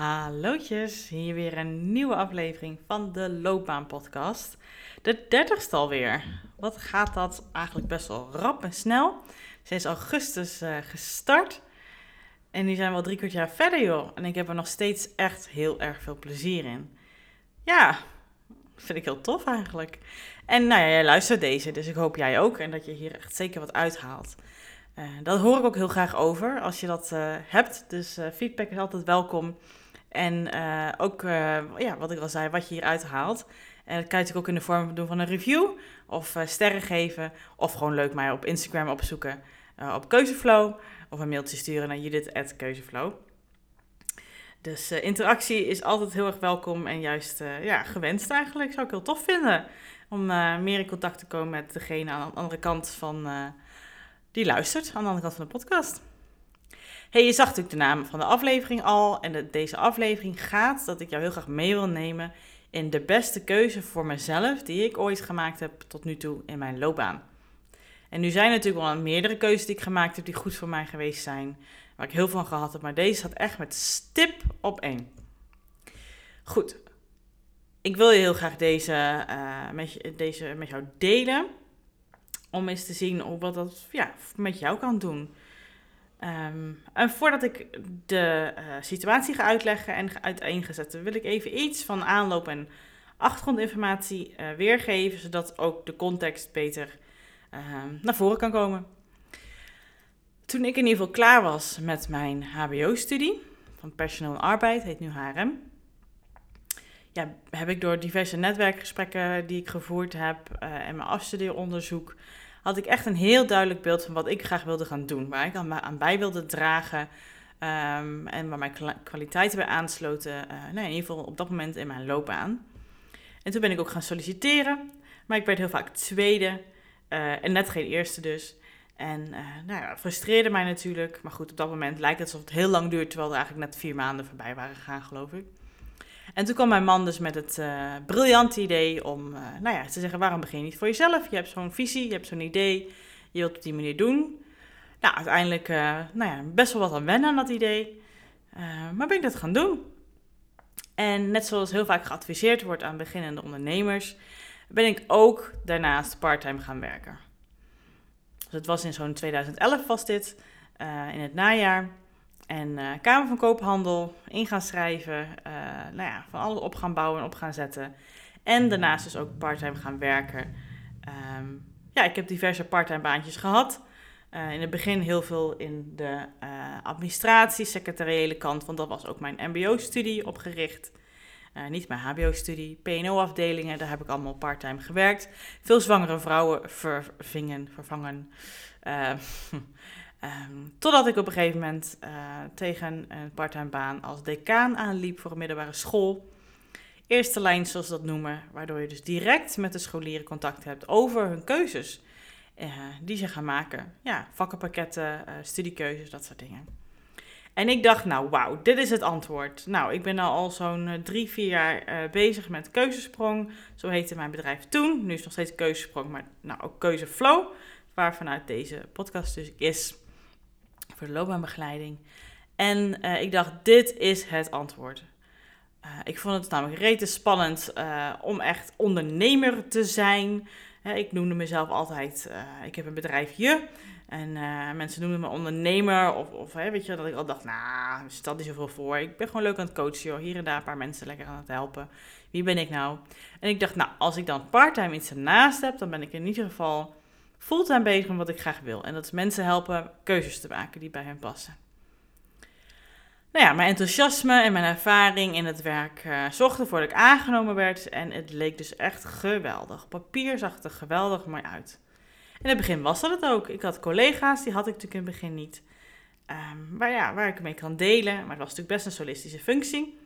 Hallootjes, hier weer een nieuwe aflevering van de Loopbaan Podcast. De dertigste alweer. Wat gaat dat eigenlijk best wel rap en snel. Sinds augustus uh, gestart. En nu zijn we al drie kwart jaar verder, joh. En ik heb er nog steeds echt heel erg veel plezier in. Ja, vind ik heel tof eigenlijk. En nou ja, jij luistert deze, dus ik hoop jij ook. En dat je hier echt zeker wat uithaalt. Uh, dat hoor ik ook heel graag over als je dat uh, hebt. Dus feedback is altijd welkom. En ook, ja, wat ik al zei, wat je hieruit haalt. En dat kan je natuurlijk ook in de vorm doen van een review. Of sterren geven. Of gewoon leuk mij op Instagram opzoeken. op Keuzeflow. Of een mailtje sturen naar judith.keuzeflow. Dus interactie is altijd heel erg welkom. En juist ja, gewenst eigenlijk. Zou ik heel tof vinden. Om meer in contact te komen met degene aan de andere kant van die luistert aan de andere kant van de podcast. Hey, je zag natuurlijk de naam van de aflevering al. En de, deze aflevering gaat dat ik jou heel graag mee wil nemen in de beste keuze voor mezelf die ik ooit gemaakt heb tot nu toe in mijn loopbaan. En nu zijn er natuurlijk wel meerdere keuzes die ik gemaakt heb die goed voor mij geweest zijn. Waar ik heel veel van gehad heb. Maar deze staat echt met stip op één. Goed. Ik wil je heel graag deze, uh, met, deze met jou delen. Om eens te zien wat dat ja, met jou kan doen. Um, en voordat ik de uh, situatie ga uitleggen en uiteenzetten, wil ik even iets van aanloop en achtergrondinformatie uh, weergeven, zodat ook de context beter uh, naar voren kan komen. Toen ik in ieder geval klaar was met mijn HBO-studie van personeel en arbeid, heet nu HRM, ja, heb ik door diverse netwerkgesprekken die ik gevoerd heb uh, en mijn afstudeeronderzoek had ik echt een heel duidelijk beeld van wat ik graag wilde gaan doen. Waar ik aan, bij wilde dragen um, en waar mijn kwaliteiten bij aansloten. Uh, nou, in ieder geval op dat moment in mijn loopbaan. En toen ben ik ook gaan solliciteren. Maar ik werd heel vaak tweede uh, en net geen eerste dus. En uh, nou ja, frustreerde mij natuurlijk. Maar goed, op dat moment lijkt het alsof het heel lang duurt. Terwijl er eigenlijk net vier maanden voorbij waren gegaan, geloof ik. En toen kwam mijn man dus met het uh, briljante idee om uh, nou ja, te zeggen: waarom begin je niet voor jezelf? Je hebt zo'n visie, je hebt zo'n idee, je wilt het op die manier doen. Nou, uiteindelijk uh, nou ja, best wel wat aan wennen aan dat idee. maar ben ik dat gaan doen. En net zoals heel vaak geadviseerd wordt aan beginnende ondernemers, ben ik ook daarnaast parttime gaan werken. Dus het was in zo'n 2011 was dit, in het najaar. En uh, Kamer van Koophandel, in gaan schrijven, uh, nou ja, van alles op gaan bouwen en op gaan zetten. En daarnaast dus ook parttime gaan werken. Um, ja, ik heb diverse parttime baantjes gehad. Uh, in het begin heel veel in de administratie, secretariële kant, want dat was ook mijn MBO-studie opgericht. niet mijn HBO-studie, PNO-afdelingen, daar heb ik allemaal parttime gewerkt. Veel zwangere vrouwen vervingen, vervangen. Um, totdat ik op een gegeven moment uh, tegen een parttime baan als decaan aanliep voor een middelbare school. Eerste lijn, zoals ze dat noemen, waardoor je dus direct met de scholieren contact hebt over hun keuzes uh, die ze gaan maken. Ja, vakkenpakketten, uh, studiekeuzes, dat soort dingen. En ik dacht, nou wauw, dit is het antwoord. Nou, ik ben al, al zo'n drie, vier jaar bezig met Keuzesprong. Zo heette mijn bedrijf toen. Nu is het nog steeds Keuzesprong, maar nou ook Keuzeflow. Waar vanuit deze podcast dus is voor de loopbaanbegeleiding. En uh, ik dacht, dit is het antwoord. Uh, ik vond het namelijk rete spannend uh, om echt ondernemer te zijn. ik noemde mezelf altijd, ik heb een bedrijfje. En mensen noemden me ondernemer. Of, of weet je, dat ik al dacht, nou, stel niet zoveel voor. Ik ben gewoon leuk aan het coachen, joh. Hier en daar een paar mensen lekker aan het helpen. Wie ben ik nou? En ik dacht, nou, als ik dan parttime iets ernaast heb, dan ben ik in ieder geval fulltime bezig met wat ik graag wil. En dat is mensen helpen keuzes te maken die bij hen passen. Nou ja, mijn enthousiasme en mijn ervaring in het werk uh, ervoor dat ik aangenomen werd. En het leek dus echt geweldig. papier zag er geweldig mooi uit. In het begin was dat het ook. Ik had collega's, die had ik natuurlijk in het begin niet. Um, maar ja, waar ik mee kan delen. Maar het was natuurlijk best een solistische functie.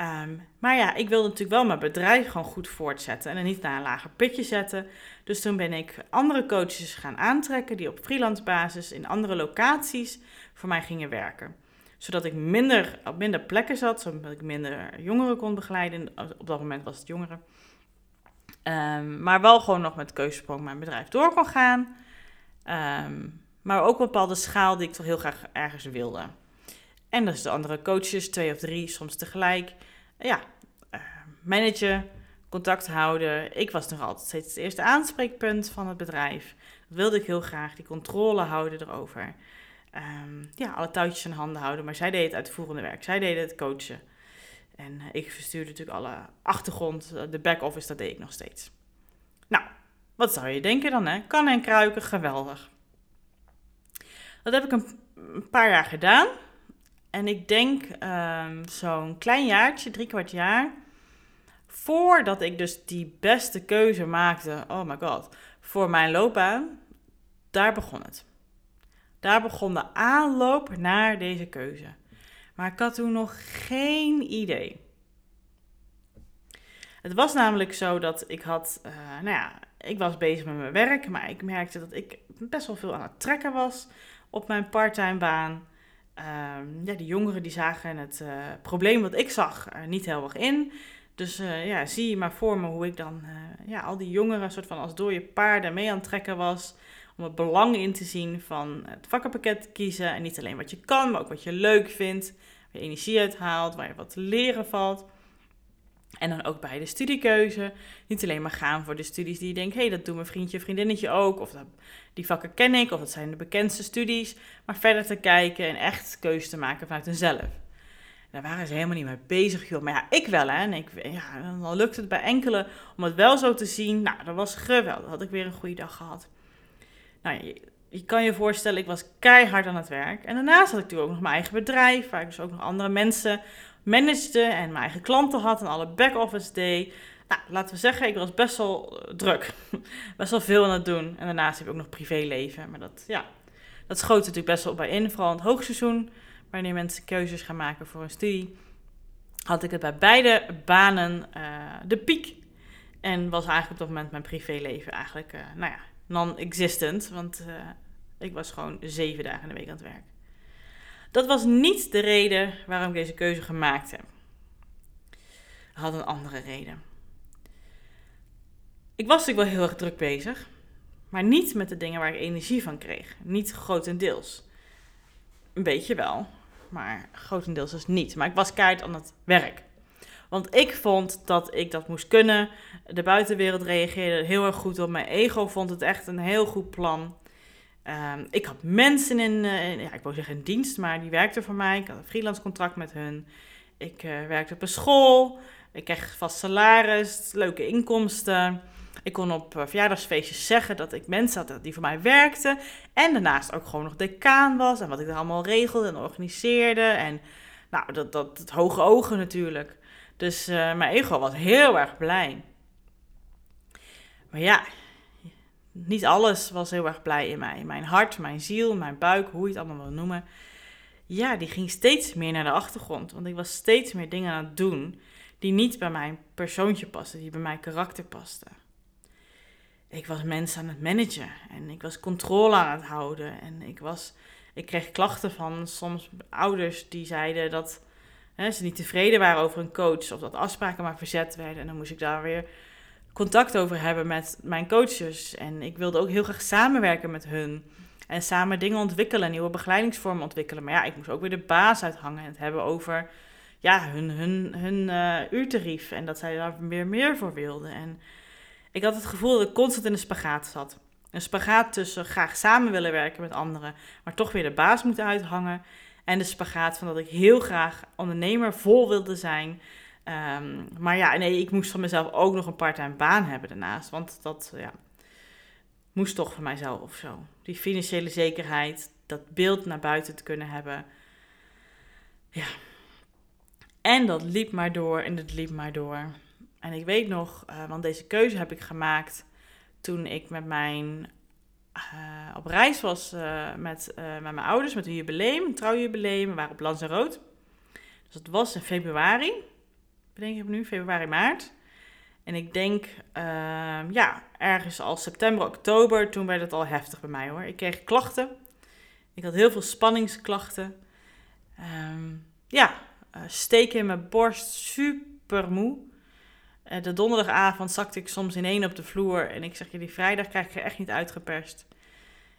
Um, maar ja, ik wilde natuurlijk wel mijn bedrijf gewoon goed voortzetten en niet naar een lager pitje zetten. Dus toen ben ik andere coaches gaan aantrekken die op freelance basis in andere locaties voor mij gingen werken. Zodat ik minder, op minder plekken zat, zodat ik minder jongeren kon begeleiden. Op dat moment was het jongeren. Um, maar wel gewoon nog met keuzesprong mijn bedrijf door kon gaan. Um, maar ook een bepaalde schaal die ik toch heel graag ergens wilde. En dus de andere coaches, twee of drie, soms tegelijk. Ja, uh, managen, contact houden. Ik was nog altijd steeds het eerste aanspreekpunt van het bedrijf. Wilde ik heel graag, die controle houden erover. Ehm, ja, alle touwtjes in handen houden. Maar zij deed het uitvoerende werk. Zij deed het coachen. En eh, ik verstuurde natuurlijk alle achtergrond, eh, de back-office, dat deed ik nog steeds. Nou, wat zou je denken dan, hè? Kan en kruiken, geweldig. Dat heb ik een, paar jaar gedaan. En ik denk um, zo'n klein jaartje, drie kwart jaar, voordat ik dus die beste keuze maakte, oh my god, voor mijn loopbaan, daar begon het. Daar begon de aanloop naar deze keuze. Maar ik had toen nog geen idee. Het was namelijk zo dat ik had, uh, nou ja, ik was bezig met mijn werk, maar ik merkte dat ik best wel veel aan het trekken was op mijn parttime baan. Uh, ja, die jongeren die zagen het uh, probleem wat ik zag niet heel erg in. Dus uh, ja, zie je maar voor me hoe ik dan ja, al die jongeren soort van als dode paarden mee aan het trekken was om het belang in te zien van het vakkenpakket kiezen. En niet alleen wat je kan, maar ook wat je leuk vindt. Waar je energie uit haalt, waar je wat te leren valt. En dan ook bij de studiekeuze. Niet alleen maar gaan voor de studies die je denkt, hé, hey, dat doet mijn vriendje, vriendinnetje ook. Of dat, die vakken ken ik, of dat zijn de bekendste studies. Maar verder te kijken en echt keuze te maken vanuit hunzelf. Daar waren ze helemaal niet mee bezig. Maar ja, ik wel, hè. En ik, ja, dan lukt het bij enkele om het wel zo te zien. Nou, dat was geweldig. had ik weer een goede dag gehad. Nou, je, je, kan je voorstellen, ik was keihard aan het werk. En daarnaast had ik natuurlijk ook nog mijn eigen bedrijf, waar ik dus ook nog andere mensen managede en mijn eigen klanten had en alle back-office deed. Nou, laten we zeggen, ik was best wel eh, druk. best wel veel aan het doen. En daarnaast heb ik ook nog privéleven. Maar dat, ja, dat schoot natuurlijk best wel bij in. Vooral in het hoogseizoen, wanneer mensen keuzes gaan maken voor een studie. Had ik het bij beide banen uh, de piek. En was eigenlijk op dat moment mijn privéleven eigenlijk, uh, nou ja, non-existent. Want ik was gewoon zeven dagen in de week aan het werk. Dat was niet de reden waarom ik deze keuze gemaakt heb. Had een andere reden. Ik was natuurlijk wel heel erg druk bezig, maar niet met de dingen waar ik energie van kreeg. Niet grotendeels. Een beetje wel, maar grotendeels dus niet. Maar ik was keihard aan het werk. Want ik vond dat ik dat moest kunnen. De buitenwereld reageerde heel erg goed op. Mijn ego vond het echt een heel goed plan. Um, ik had mensen in, uh, ja, ik wou zeggen in dienst, maar die werkten voor mij. Ik had een freelance contract met hun. Ik uh, werkte op een school. Ik kreeg vast salaris, leuke inkomsten. Ik kon op uh, verjaardagsfeestjes zeggen dat ik mensen had die voor mij werkten. En daarnaast ook gewoon nog decaan was. En wat ik er allemaal regelde en organiseerde. En nou, dat, dat, het hoge ogen natuurlijk. Dus mijn ego was heel erg blij. Maar ja, niet alles was heel erg blij in mij. Mijn hart, mijn ziel, mijn buik, hoe je het allemaal wil noemen. Ja, die ging steeds meer naar de achtergrond. Want ik was steeds meer dingen aan het doen die niet bij mijn persoontje pasten, die bij mijn karakter pasten. Ik was mensen aan het managen en ik was controle aan het houden. En ik, was, ik kreeg klachten van soms ouders die zeiden dat hè, ze niet tevreden waren over een coach of dat afspraken maar verzet werden. En dan moest ik daar weer contact over hebben met mijn coaches. En ik wilde ook heel graag samenwerken met hun. En samen dingen ontwikkelen, nieuwe begeleidingsvormen ontwikkelen. Maar ja, ik moest ook weer de baas uithangen en het hebben over ja, hun, hun, hun uh, uurtarief. En dat zij daar weer meer voor wilden. En ik had het gevoel dat ik constant in een spagaat zat. Een spagaat tussen graag samen willen werken met anderen, maar toch weer de baas moeten uithangen. En de spagaat van dat ik heel graag ondernemer vol wilde zijn. Um, maar ja, nee, ik moest van mezelf ook nog een parttime baan hebben daarnaast. Want dat ja, moest toch van mijzelf of zo. Die financiële zekerheid, dat beeld naar buiten te kunnen hebben. Ja. En dat liep maar door en dat liep maar door. En ik weet nog, uh, want deze keuze heb ik gemaakt toen ik met mijn uh, op reis was uh, met, met mijn ouders, met een jubileum, een trouwjubileum. We waren op Lanzarote. Dus dat was in februari bedenk ik nu, februari, maart. En ik denk, uh, ja, ergens al september, oktober, toen werd het al heftig bij mij hoor. Ik kreeg klachten. Ik had heel veel spanningsklachten. Um, ja, uh, steken in mijn borst, super moe. Uh, de donderdagavond zakte ik soms in één op de vloer. En ik zeg je, die vrijdag krijg ik echt niet uitgeperst.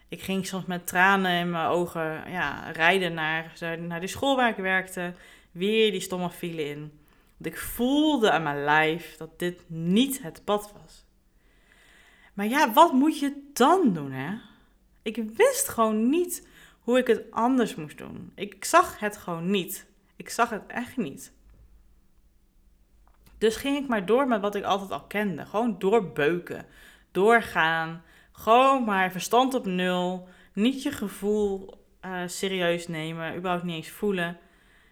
Ik ging soms met tranen in mijn ogen ja, rijden naar, naar de school waar ik werkte. Weer die stomme file in. Want ik voelde aan mijn lijf dat dit niet het pad was. Maar ja, wat moet je dan doen, hè? Ik wist gewoon niet hoe ik het anders moest doen. Ik zag het gewoon niet. Ik zag het echt niet. Dus ging ik maar door met wat ik altijd al kende. Gewoon doorbeuken. Doorgaan. Gewoon maar verstand op nul. Niet je gevoel uh, serieus nemen. Überhaupt niet eens voelen.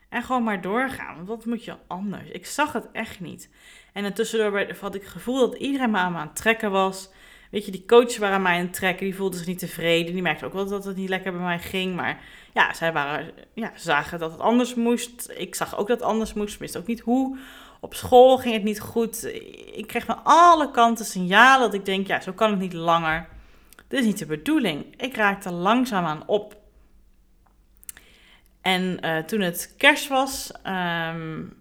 En gewoon maar doorgaan. Want wat moet je anders? Ik zag het echt niet. En intussen had ik het gevoel dat iedereen me aan me aan het trekken was. Weet je, die coaches waren aan mij aan het trekken. Die voelden zich niet tevreden. Die merkten ook wel dat het niet lekker bij mij ging. Maar ja, zij waren, ja, zagen dat het anders moest. Ik zag ook dat het anders moest. Wist ook niet hoe. Op school ging het niet goed. Ik kreeg van alle kanten signalen dat ik denk, ja, zo kan het niet langer. Dit is niet de bedoeling. Ik raakte langzaamaan op. En uh, toen het kerst was, um,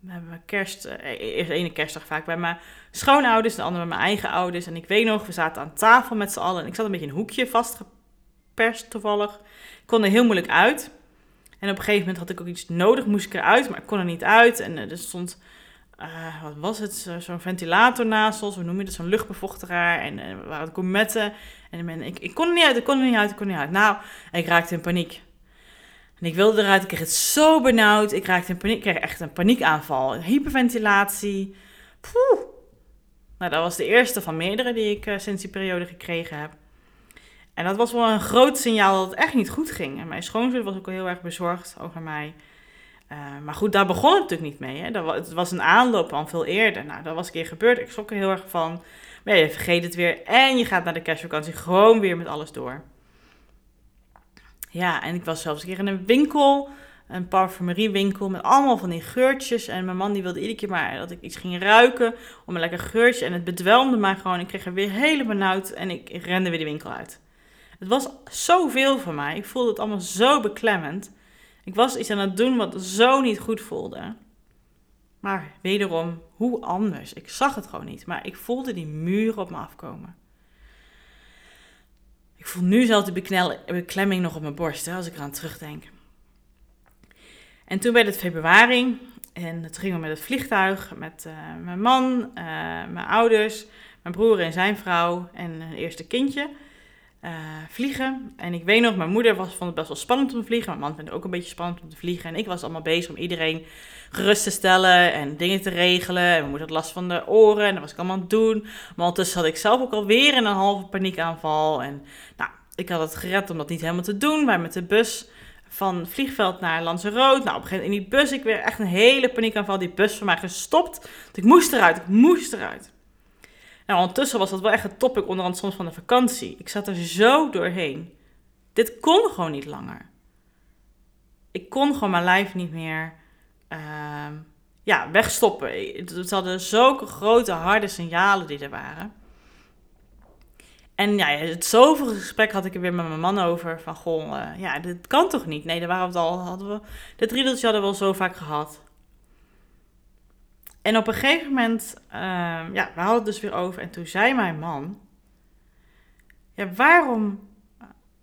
we hebben kerst, uh, eerst ene kerstdag vaak bij mijn schoonouders, de andere bij mijn eigen ouders. En ik weet nog, we zaten aan tafel met z'n allen en ik zat een beetje in een hoekje vastgeperst toevallig. Ik kon er heel moeilijk uit. En op een gegeven moment had ik ook iets nodig, moest ik eruit, maar ik kon er niet uit. En uh, er stond, wat was het, zo'n ventilator naast ons, hoe noem je dat, zo'n luchtbevochteraar. En uh, er waren gourmetten. En ik, ik kon er niet uit, ik kon er niet uit, ik kon er niet uit. Nou, ik raakte in paniek. En ik wilde eruit, ik kreeg het zo benauwd. Ik raakte in paniek, kreeg echt een paniekaanval. Hyperventilatie. Poeh. Nou, dat was de eerste van meerdere die ik sinds die periode gekregen heb. En dat was wel een groot signaal dat het echt niet goed ging. En mijn schoonzus was ook heel erg bezorgd over mij. Uh, maar goed, daar begon het natuurlijk niet mee. Hè. Dat was, het was een aanloop van veel eerder. Nou, dat was een keer gebeurd. Ik schrok er heel erg van. Maar je vergeet het weer. En je gaat naar de kerstvakantie gewoon weer met alles door. Ja, en ik was zelfs een keer in een winkel. Een parfumeriewinkel met allemaal van die geurtjes. En mijn man die wilde iedere keer maar dat ik iets ging ruiken. Om een lekker geurtje. En het bedwelmde mij gewoon. Ik kreeg er weer helemaal benauwd. En ik rende weer de winkel uit. Het was zoveel voor mij. Ik voelde het allemaal zo beklemmend. Ik was iets aan het doen wat zo niet goed voelde. Maar wederom, hoe anders? Ik zag het gewoon niet. Maar ik voelde die muren op me afkomen. Voel nu zelf de beklemming nog op mijn borst, hè, als ik eraan terugdenk. En toen werd het februari. En toen gingen we met het vliegtuig met uh, mijn man, uh, mijn ouders, mijn broer en zijn vrouw en een eerste kindje uh, vliegen. En ik weet nog, mijn moeder was, vond het best wel spannend om te vliegen. Mijn man vond het ook een beetje spannend om te vliegen. En ik was allemaal bezig om iedereen gerust te stellen en dingen te regelen. En mijn moeder had last van de oren en dat was ik allemaal aan het doen. Maar ondertussen had ik zelf ook alweer een halve paniekaanval. En nou, ik had het gered om dat niet helemaal te doen. Wij met de bus van vliegveld naar Lanzarote. Nou, op een gegeven moment in die bus, ik weer echt een hele paniekaanval. Die bus voor mij gestopt. ik moest eruit, ik moest eruit. Ondertussen was dat wel echt het topic onderhand soms van de vakantie. Ik zat er zo doorheen. Dit kon gewoon niet langer. Ik kon gewoon mijn lijf niet meer uh, ja, wegstoppen. Het hadden zulke grote, harde signalen die er waren. En ja, het zoveel gesprek had ik er weer met mijn man over. Van, goh, uh, ja, dit kan toch niet? Nee, daar waren we het al, hadden we, dit riedeltje hadden we al zo vaak gehad. En op een gegeven moment, uh, ja, we hadden het dus weer over. En toen zei mijn man: Ja, waarom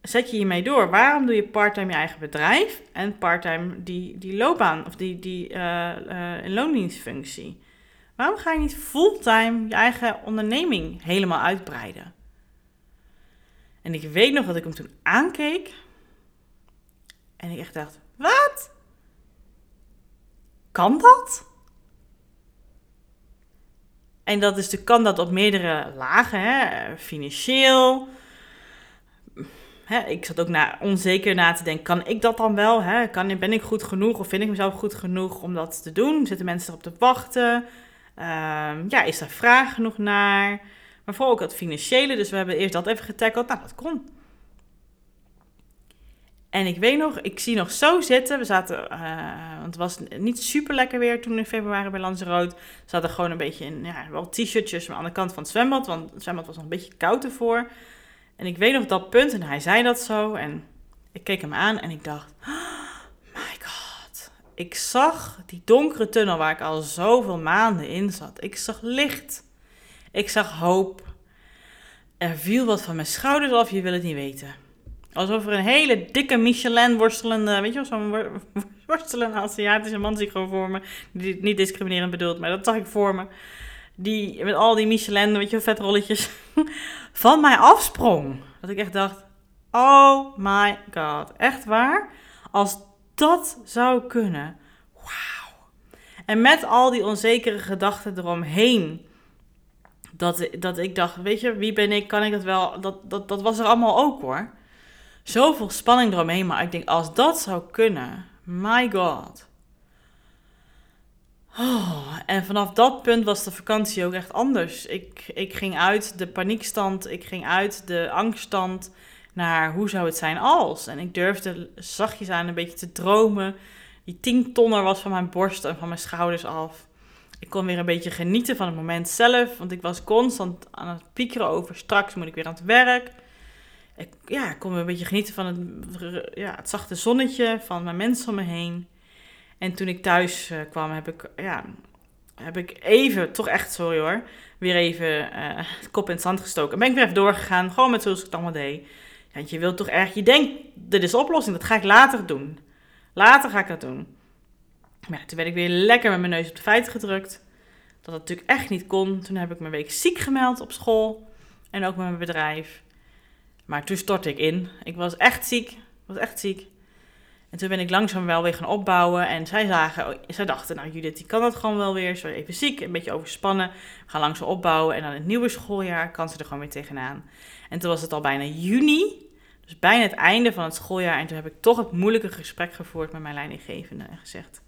zet je hiermee door? Waarom doe je parttime je eigen bedrijf en parttime die, die loopbaan of die, die uh, loondienstfunctie? Waarom ga je niet fulltime je eigen onderneming helemaal uitbreiden? En ik weet nog dat ik hem toen aankeek. En ik echt dacht: Wat? Kan dat? En dat is de, kan dat op meerdere lagen, hè? financieel. Hè, ik zat ook na, onzeker na te denken, kan ik dat dan wel? Hè? Kan, ben ik goed genoeg of vind ik mezelf goed genoeg om dat te doen? Zitten mensen erop te wachten? Um, ja, is daar vraag genoeg naar? Maar vooral ook het financiële, dus we hebben eerst dat even getackled. Nou, dat kon. En ik weet nog, ik zie nog zo zitten. We zaten, uh, want het was niet super lekker weer toen in februari bij Lanzarote. We zaten gewoon een beetje in, ja, wel t-shirtjes aan de kant van het zwembad. Want het zwembad was nog een beetje koud ervoor. En ik weet nog dat punt, en hij zei dat zo. En ik keek hem aan en ik dacht, oh my god. Ik zag die donkere tunnel waar ik al zoveel maanden in zat. Ik zag licht. Ik zag hoop. Er viel wat van mijn schouders af, je wil het niet weten. Alsof er een hele dikke Michelin worstelende, weet je wel, zo'n worstelende Aziatische man zich gewoon voor me. Die niet discriminerend bedoeld, maar dat zag ik voor me. Die met al die Michelin, weet je vetrolletjes, van mij afsprong. Dat ik echt dacht, oh my god, echt waar? Als dat zou kunnen, wauw. En met al die onzekere gedachten eromheen, dat, dat ik dacht, weet je, wie ben ik, kan ik dat wel, dat, dat, dat was er allemaal ook hoor zoveel spanning eromheen. Maar ik denk, als dat zou kunnen, my god. Oh, en vanaf dat punt was de vakantie ook echt anders. Ik, ik ging uit de paniekstand, ik ging uit de angststand naar hoe zou het zijn als. En ik durfde zachtjes aan een beetje te dromen. Die tien tonner was van mijn borst en van mijn schouders af. Ik kon weer een beetje genieten van het moment zelf, want ik was constant aan het piekeren over straks moet ik weer aan het werk ik, ja, ik kon een beetje genieten van het, ja, het zachte zonnetje, van mijn mensen om me heen. En toen ik thuis uh, kwam, heb ik, ja, heb ik even, toch echt, sorry hoor, weer even uh, kop in het zand gestoken. En ben ik weer even doorgegaan, gewoon met zoals ik het allemaal deed. Want je wilt toch erg, je denkt, dit is de oplossing, dat ga ik later doen. Later ga ik dat doen. Maar ja, toen werd ik weer lekker met mijn neus op de feiten gedrukt. Dat dat natuurlijk echt niet kon. Toen heb ik mijn week ziek gemeld op school en ook met mijn bedrijf. Maar toen stortte ik in. Ik was echt ziek. Ik was echt ziek. En toen ben ik langzaam wel weer gaan opbouwen. En zij, zagen, oh, zij dachten, nou Judith, die kan dat gewoon wel weer. Ze was even ziek, een beetje overspannen. We gaan langzaam opbouwen. En dan het nieuwe schooljaar kan ze er gewoon weer tegenaan. En toen was het al bijna juni. Dus bijna het einde van het schooljaar. En toen heb ik toch het moeilijke gesprek gevoerd met mijn leidinggevende. En gezegd,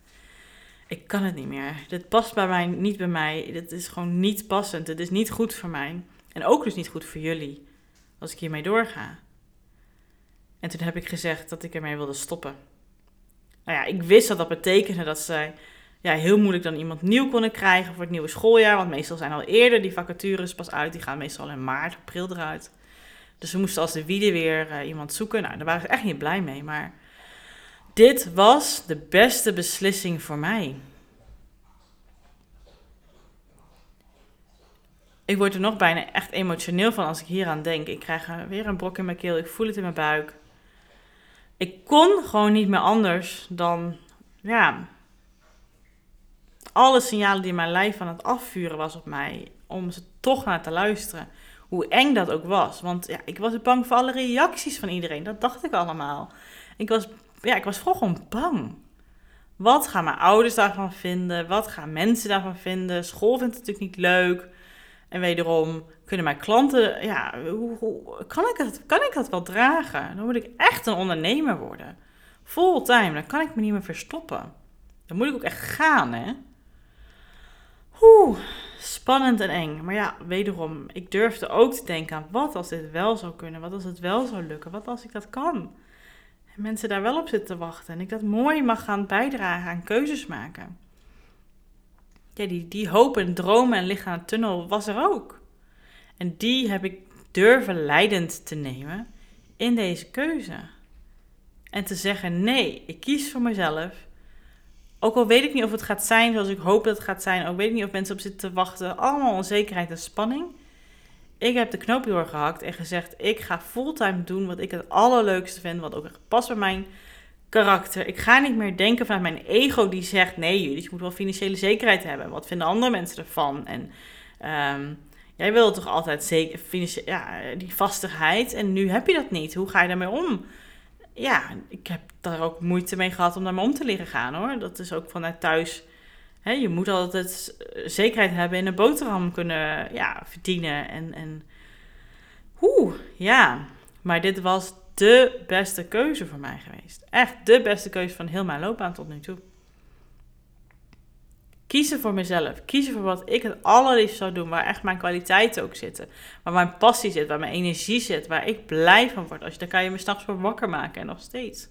ik kan het niet meer. Dit past bij mij, niet bij mij. Dit is gewoon niet passend. Het is niet goed voor mij. En ook dus niet goed voor jullie als ik hiermee doorga. En toen heb ik gezegd dat ik ermee wilde stoppen. Nou ja, ik wist dat dat betekende dat zij ja, heel moeilijk dan iemand nieuw konden krijgen voor het nieuwe schooljaar. Want meestal zijn al eerder die vacatures pas uit. Die gaan meestal in maart, april eruit. Dus we moesten als de wiede weer uh, iemand zoeken. Nou, daar waren ze echt niet blij mee. Maar dit was de beste beslissing voor mij. Ik word er nog bijna echt emotioneel van als ik hier aan denk. Ik krijg weer een brok in mijn keel. Ik voel het in mijn buik. Ik kon gewoon niet meer anders dan, ja, alle signalen die mijn lijf aan het afvuren was op mij, om ze toch naar te luisteren. Hoe eng dat ook was. Want ja, ik was bang voor alle reacties van iedereen. Dat dacht ik allemaal. Ik was, ja, ik was vooral gewoon bang. Wat gaan mijn ouders daarvan vinden? Wat gaan mensen daarvan vinden? School vindt het natuurlijk niet leuk. En wederom kunnen mijn klanten, ja, hoe, kan, ik dat, kan ik dat wel dragen? Dan moet ik echt een ondernemer worden. Fulltime, dan kan ik me niet meer verstoppen. Dan moet ik ook echt gaan, hè? Oeh, spannend en eng. Maar ja, wederom, ik durfde ook te denken aan wat als dit wel zou kunnen? Wat als het wel zou lukken? Wat als ik dat kan? En mensen daar wel op zitten te wachten en ik dat mooi mag gaan bijdragen aan keuzes maken die, die hoop en dromen en licht aan tunnel was er ook. En die heb ik durven leidend te nemen in deze keuze. En te zeggen: nee, ik kies voor mezelf. Ook al weet ik niet of het gaat zijn zoals ik hoop dat het gaat zijn. Ook weet ik niet of mensen op zitten te wachten. Allemaal onzekerheid en spanning. Ik heb de knoop doorgehakt en gezegd: ik ga fulltime doen wat ik het allerleukste vind. Wat ook past bij mijn karakter. Ik ga niet meer denken vanuit mijn ego die zegt: nee, jullie, je moet wel financiële zekerheid hebben. Wat vinden andere mensen ervan? En um, jij wil toch altijd zeker, ja, die vastigheid. En nu heb je dat niet. Hoe ga je daarmee om? Ja, ik heb daar ook moeite mee gehad om daarmee om te leren gaan hoor. Dat is ook vanuit thuis. Je moet altijd zekerheid hebben in een boterham kunnen ja, verdienen. En, en oeh, ja. Maar dit was de beste keuze voor mij geweest. Echt de beste keuze van heel mijn loopbaan tot nu toe. Kiezen voor mezelf. Kiezen voor wat ik het allerliefst zou doen. Waar echt mijn kwaliteiten ook zitten. Waar mijn passie zit. Waar mijn energie zit. Waar ik blij van word. Als je, dan kan je me s'nachts voor wakker maken. En nog steeds.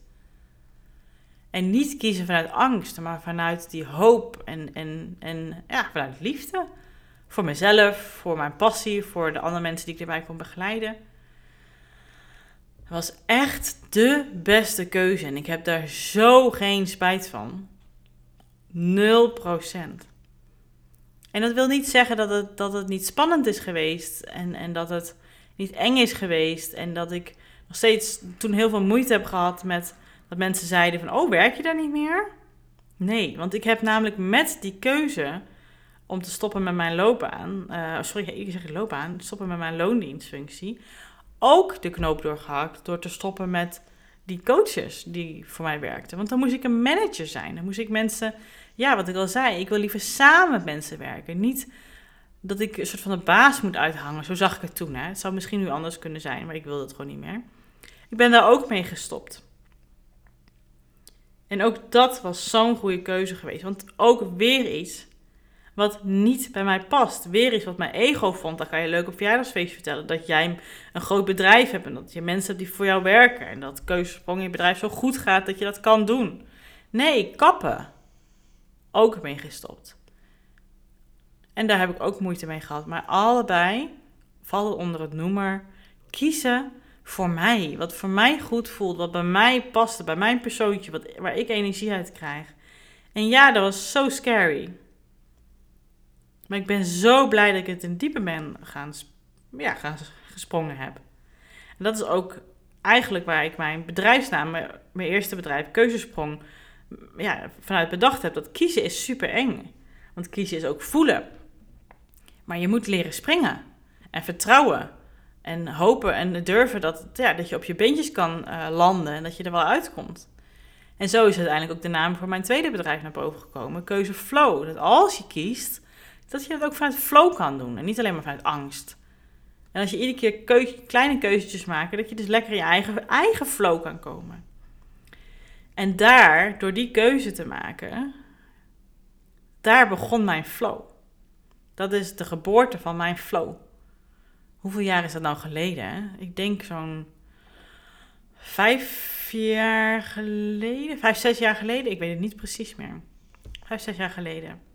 En niet kiezen vanuit angst. Maar vanuit die hoop. En, en, en ja, vanuit liefde. Voor mezelf. Voor mijn passie. Voor de andere mensen die ik erbij kon begeleiden was echt de beste keuze. En ik heb daar zo geen spijt van. 0%. En dat wil niet zeggen dat het, dat het niet spannend is geweest. En, en dat het niet eng is geweest. En dat ik nog steeds toen heel veel moeite heb gehad met dat mensen zeiden van, oh, werk je daar niet meer? Nee, want ik heb namelijk met die keuze om te stoppen met mijn loopbaan, uh, sorry, ik zeg loopbaan, stoppen met mijn loondienstfunctie, ook de knoop doorgehakt door te stoppen met die coaches die voor mij werkten. Want dan moest ik een manager zijn. Dan moest ik mensen, ja, wat ik al zei, ik wil liever samen met mensen werken. Niet dat ik een soort van de baas moet uithangen. Zo zag ik het toen. Hè. Het zou misschien nu anders kunnen zijn, maar ik wil dat gewoon niet meer. Ik ben daar ook mee gestopt. En ook dat was zo'n goede keuze geweest. Want ook weer iets wat niet bij mij past. Weer iets wat mijn ego vond. Dan kan je leuk op verjaardagsfeest vertellen. Dat jij een groot bedrijf hebt en dat je mensen hebt die voor jou werken. En dat keuzesprong in je bedrijf zo goed gaat dat je dat kan doen. Nee, kappen. Ook mee gestopt. En daar heb ik ook moeite mee gehad. Maar allebei vallen onder het noemer kiezen voor mij. Wat voor mij goed voelt. Wat bij mij paste. Bij mijn persoontje. Wat, waar ik energie uit krijg. En ja, dat was zo scary. Maar ik ben zo blij dat ik het in diepe ben gaan, ja, gaan gesprongen heb. En dat is ook eigenlijk waar ik mijn bedrijfsnaam, mijn, eerste bedrijf, Keuzesprong, ja, vanuit bedacht heb. Dat kiezen is super eng. Want kiezen is ook voelen. Maar je moet leren springen. En vertrouwen. En hopen en durven dat, ja, dat je op je beentjes kan uh, landen en dat je er wel uitkomt. En zo is uiteindelijk ook de naam voor mijn tweede bedrijf naar boven gekomen. Keuze Flow. Dat als je kiest, dat je het ook vanuit flow kan doen en niet alleen maar vanuit angst. En als je iedere keer kleine keuzes maakt, dat je dus lekker in je eigen, eigen flow kan komen. En daar, door die keuze te maken, daar begon mijn flow. Dat is de geboorte van mijn flow. Hoeveel jaar is dat nou geleden? Ik denk zo'n vijf jaar geleden, vijf, zes jaar geleden. Ik weet het niet precies meer. Vijf, zes jaar geleden.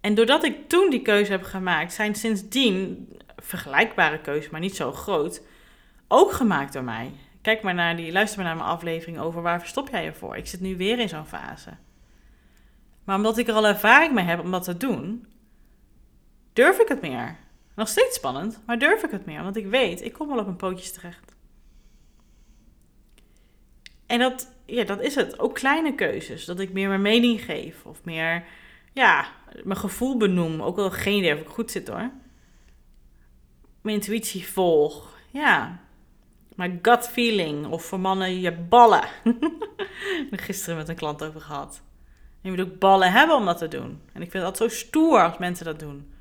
En doordat ik toen die keuze heb gemaakt, zijn sindsdien vergelijkbare keuzes, maar niet zo groot, ook gemaakt door mij. Kijk maar naar die, luister maar naar mijn aflevering over waar verstop jij je voor. Ik zit nu weer in zo'n fase. Maar omdat ik er al ervaring mee heb om dat te doen, durf ik het meer. Nog steeds spannend, maar durf ik het meer. Want ik weet, ik kom wel op mijn pootjes terecht. En dat, ja, dat is het. Ook kleine keuzes. Dat ik meer mijn mening geef. Of meer ja, mijn gevoel benoem. Ook al geen idee of ik goed zit hoor. Mijn intuïtie volg. Ja. Mijn gut feeling. Of voor mannen je ballen. ik gisteren met een klant over gehad. je moet ook ballen hebben om dat te doen. En ik vind dat zo stoer als mensen dat doen.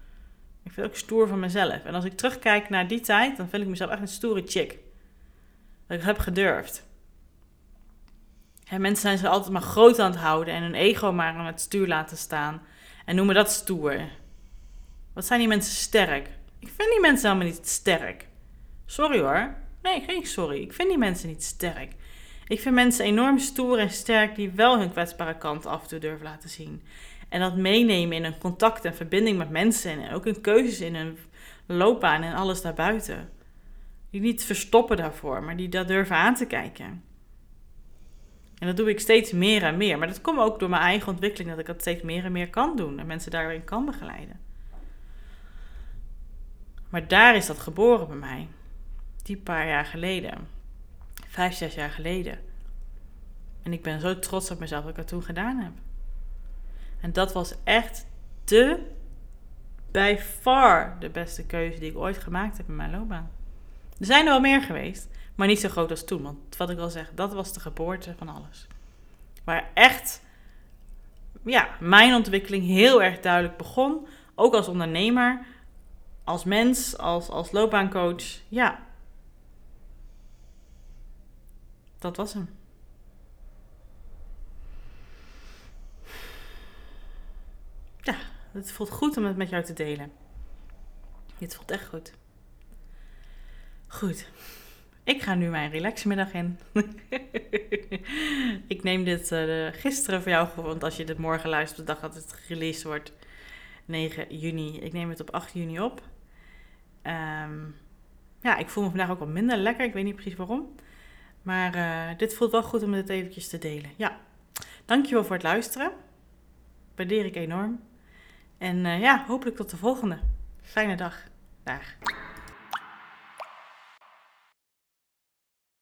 Ik vind het ook stoer van mezelf. En als ik terugkijk naar die tijd, dan vind ik mezelf echt een stoere chick. Dat ik heb gedurfd. En mensen zijn ze altijd maar groot aan het houden en hun ego maar aan het stuur laten staan. En noemen dat stoer. Wat zijn die mensen sterk? Ik vind die mensen helemaal niet sterk. Sorry hoor. Nee, geen sorry. Ik vind die mensen niet sterk. Ik vind mensen enorm stoer en sterk die wel hun kwetsbare kant af en toe durven laten zien. En dat meenemen in een contact en verbinding met mensen en ook in keuzes in hun loopbaan en alles daarbuiten. Die niet verstoppen daarvoor, maar die dat durven aan te kijken. En dat doe ik steeds meer en meer. Maar dat komt ook door mijn eigen ontwikkeling, dat ik dat steeds meer en meer kan doen en mensen daarin kan begeleiden. Maar daar is dat geboren bij mij. Die paar jaar geleden. Vijf, zes jaar geleden. En ik ben zo trots op mezelf dat ik dat toen gedaan heb. En dat was echt de, by far, de beste keuze die ik ooit gemaakt heb in mijn loopbaan. Er zijn er wel meer geweest. Maar niet zo groot als toen. Want wat ik al zeg, dat was de geboorte van alles. Waar echt ja, mijn ontwikkeling heel erg duidelijk begon. Ook als ondernemer, als mens, als, als loopbaancoach. Ja. Dat was hem. Ja, het voelt goed om het met jou te delen. Dit voelt echt goed. Goed. Ik ga nu mijn relaxmiddag in. ik neem dit uh, gisteren voor jou, want als je dit morgen luistert, de dag dat het released wordt, 9 juni. Ik neem het op 8 juni op. Um, ja, ik voel me vandaag ook wat minder lekker. Ik weet niet precies waarom. Maar uh, dit voelt wel goed om het eventjes te delen. Ja, dankjewel voor het luisteren. Waardeer ik enorm. En uh, ja, hopelijk tot de volgende. Fijne dag. Dag.